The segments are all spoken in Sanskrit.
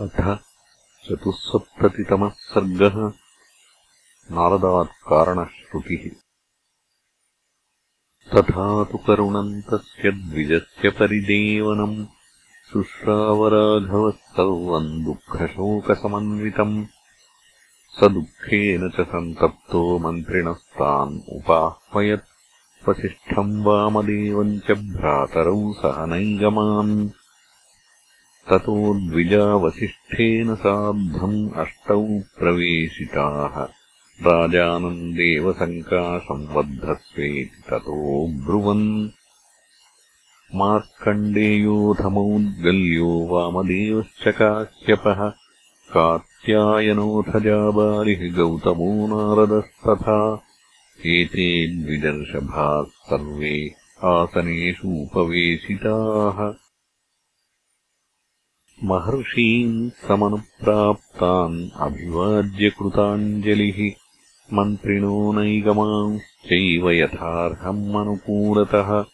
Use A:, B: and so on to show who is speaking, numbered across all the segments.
A: अथ चतुःसप्ततितमः सर्गः नारदात्कारणश्रुतिः। तथा तु करुणम् तस्य द्विजस्य परिदेवनम् शुश्रावराघवः सर्वम् दुःखशोकसमन्वितम्। स दुःखेन च सन्तप्तो मन्त्रिणस्तान् उपाह्वयत्। वसिष्ठम् वामदेवम् च भ्रातरौ सह नैगमान् ततो द्विजावसिष्ठेन सार्धम् अष्टौ प्रवेशिताः। राजानन्देवसङ्काशंवद्धस्वेति ततो ब्रुवन्। मार्कण्डेयोऽथमौद्गल्यो वामदेवश्च काश्यपः। कात्यायनोऽथ जाबालिः गौतमो नारदस्तथा। एते द्विदर्शभाः सर्वे आसनेषु उपवेशिताः महर्षीन् समनुप्राप्तान् अभिवाज्यकृताञ्जलिः मन्त्रिणो नैगमांश्चैव यथार्हम् अनुकूलतः।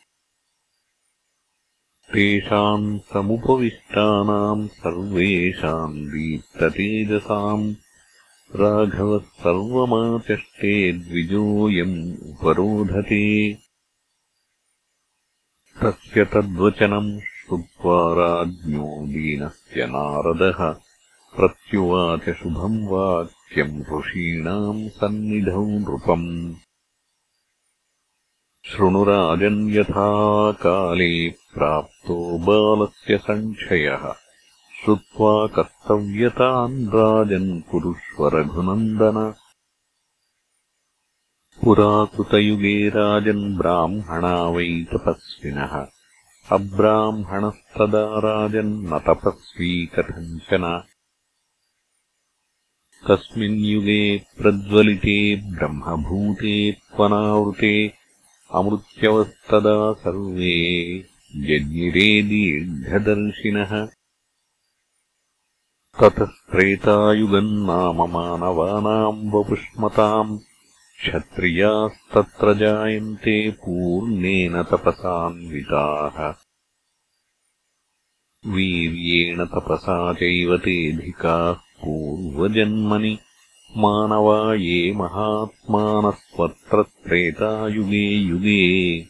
A: तेषाम् समुपविष्टानाम् सर्वेषाम् दीप्ततेजसाम्। राघवः सर्वमाचष्टे द्विजोऽयम् उपरोधते। तस्य तद्वचनम् श्रुत्वा राज्ञो दीनस्य नारदः। प्रत्युवाच शुभम् वाक्यम् ऋषीणाम् सन्निधौ नृपम्। शृणुराजन् यथा काले प्राप्तो बालस्य सङ्क्षयः श्रुत्वा कर्तव्यतान् राजन् कुरुष्व रघुनन्दन। पुराकृतयुगे राजन् ब्राह्मणा वै तपस्विनः अब्राह्मणस्तदा राजन्न तपस्वी कथञ्चन तस्मिन् युगे प्रज्वलिते ब्रह्मभूते त्वनावृते अमृत्यवस्तदा सर्वे जज्ञिरे दीर्घदर्शिनः। ततस्त्रेतायुगम् नाम मानवानाम् वपुष्मताम् क्षत्रियास्तत्र जायन्ते पूर्णेन तपसान्विताः वीर्येण तपसा चैव तेऽधिकाः पूर्वजन्मनि। मानवा ये महात्मानस्त्वत्र त्रेतायुगे युगे।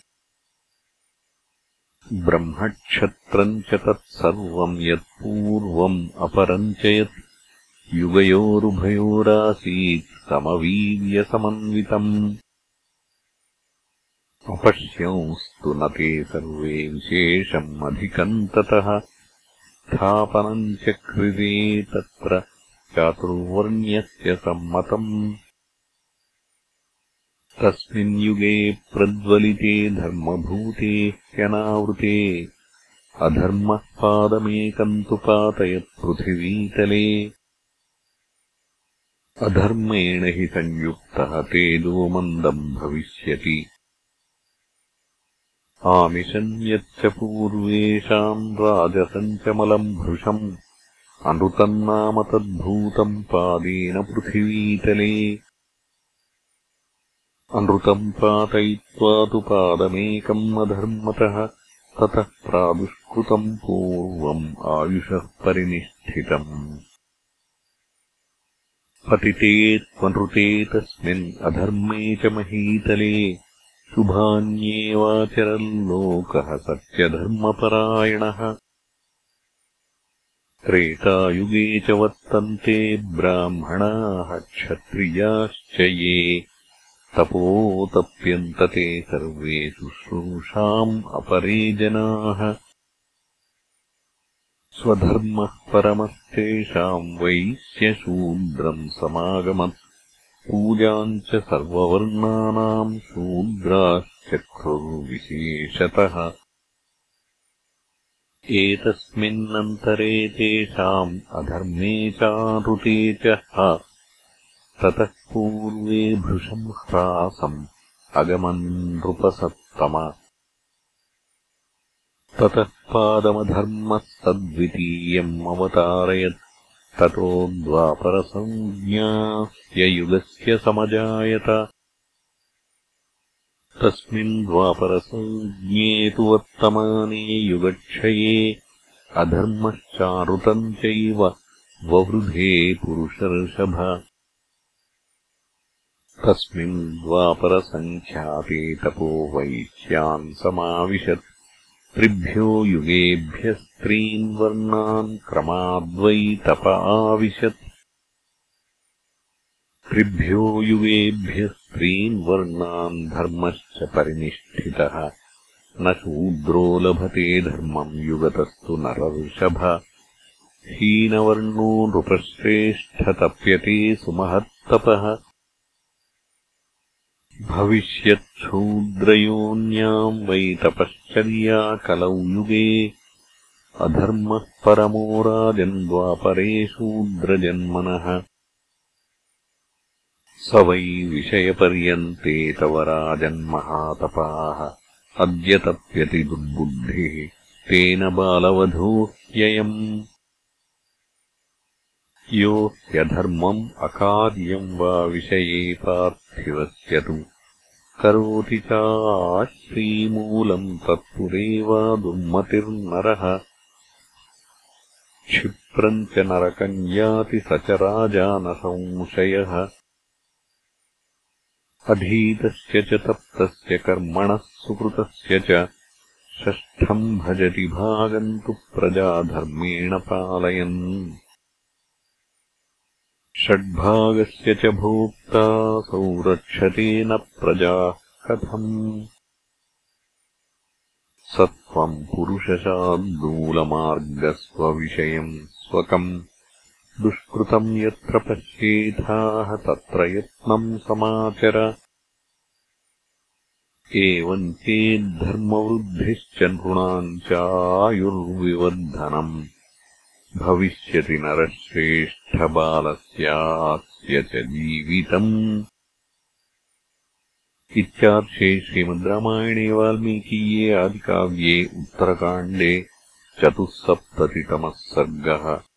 A: ब्रह्मक्षत्रम् च तत्सर्वम् यत्पूर्वम् अपरम् च यत् युगयोरुभयोरासीत् समवीर्यसमन्वितम्। अपश्यंस्तु न ते सर्वे विशेषम् अधिकम् ततः स्थापनम् चक्रिरे तत्र चातुर्वर्ण्यस्य सम्मतम्। तस्मिन् युगे प्रज्वलिते धर्मभूते ह्यनावृते। अधर्मः पादमेकम् तु पातयत्पृथिवीतले अधर्मेण हि संयुक्तः तेजो मन्दम् भविष्यति आमिषम् यच्च पूर्वेषाम् राजसम् च मलम् भृशम्। अनृतम् नाम तद्भूतम् पादेन पृथिवीतले। अनृतम् पातयित्वा तु पादमेकम् अधर्मतः ततः प्रादुष्कृतम् पूर्वम् आयुषः परिनिष्ठितम्। पतिते त्वनृते तस्मिन् अधर्मे च महीतले शुभान्येवाचरल्लोकः सत्यधर्मपरायणः। त्रेतायुगे च वर्तन्ते ब्राह्मणाः क्षत्रियाश्च ये तपोतप्यन्तते सर्वे शुश्रूषाम् अपरे जनाः। स्वधर्मः परमस्तेषाम् वैश्यशूद्रम् समागमत् पूजाम् च सर्ववर्णानाम् शूद्राश्चक्रुर्विशेषतः एतस्मिन्नन्तरे तेषाम् अधर्मे चारुते च ततः पूर्वे भृशम् ह्रासम् अगमन् नृपसत्तम। ततः पादमधर्मः सद्वितीयम् अवतारयत् ततो द्वापरसंज्ञास्य युगस्य समजायत तु वर्तमाने युगक्षये अधर्मश्चारुतम् चैव ववृधे पुरुषर्षभ। तस्मिन् द्वापरसङ्ख्याते तपो वैश्यान् समाविशत् त्रिभ्यो युगेभ्यः स्त्रीन् वर्णान् क्रमाद्वै तप आविशत् त्रिभ्यो युगेभ्यः स्त्रीन् वर्णान् धर्मश्च परिनिष्ठितः। न शूद्रो लभते धर्मम् युगतस्तु नरऋषभ। हीनवर्णो नृपश्रेष्ठतप्यते सुमहत्तपः भविष्यच्छूद्रयोन्याम् वै तपश्चर्या कलौ युगे अधर्मः परमो राजन्द्वापरे शूद्रजन्मनः। स वै विषयपर्यन्ते तव राजन्महातपाः। अद्य तप्यति दुर्बुद्धिः। तेन बालवधूह्ययम् यो ह्यधर्मम् अकार्यम् वा विषये पार्थिवस्य तु करोति चाश्रीमूलम् तत्पुरेवा दुर्मतिर्नरः क्षिप्रम् च नरकम् याति स च राजानसंशयः। अधीतस्य च तप्तस्य कर्मणः सुकृतस्य च षष्ठम् भजति भागम् तु प्रजाधर्मेण पालयन् षड्भागस्य च भोक्ता संरक्षते न प्रजाः कथम्। स त्वम् पुरुषशार्दूलमार्गस्वविषयम् स्वकम्। दुष्कृतम् यत्र पश्येथाः तत्र यत्नम् समाचर। एवम् चेद्धर्मवृद्धिश्च नृणाम् चायुर्विवर्धनम् भविष्यति नरश्रेष्ठबालस्यास्य च जीवितम्। इत्यार्षे श्रीमद्रामायणे वाल्मीकीये आदिकाव्ये उत्तरकाण्डे चतुःसप्ततितमः सर्गः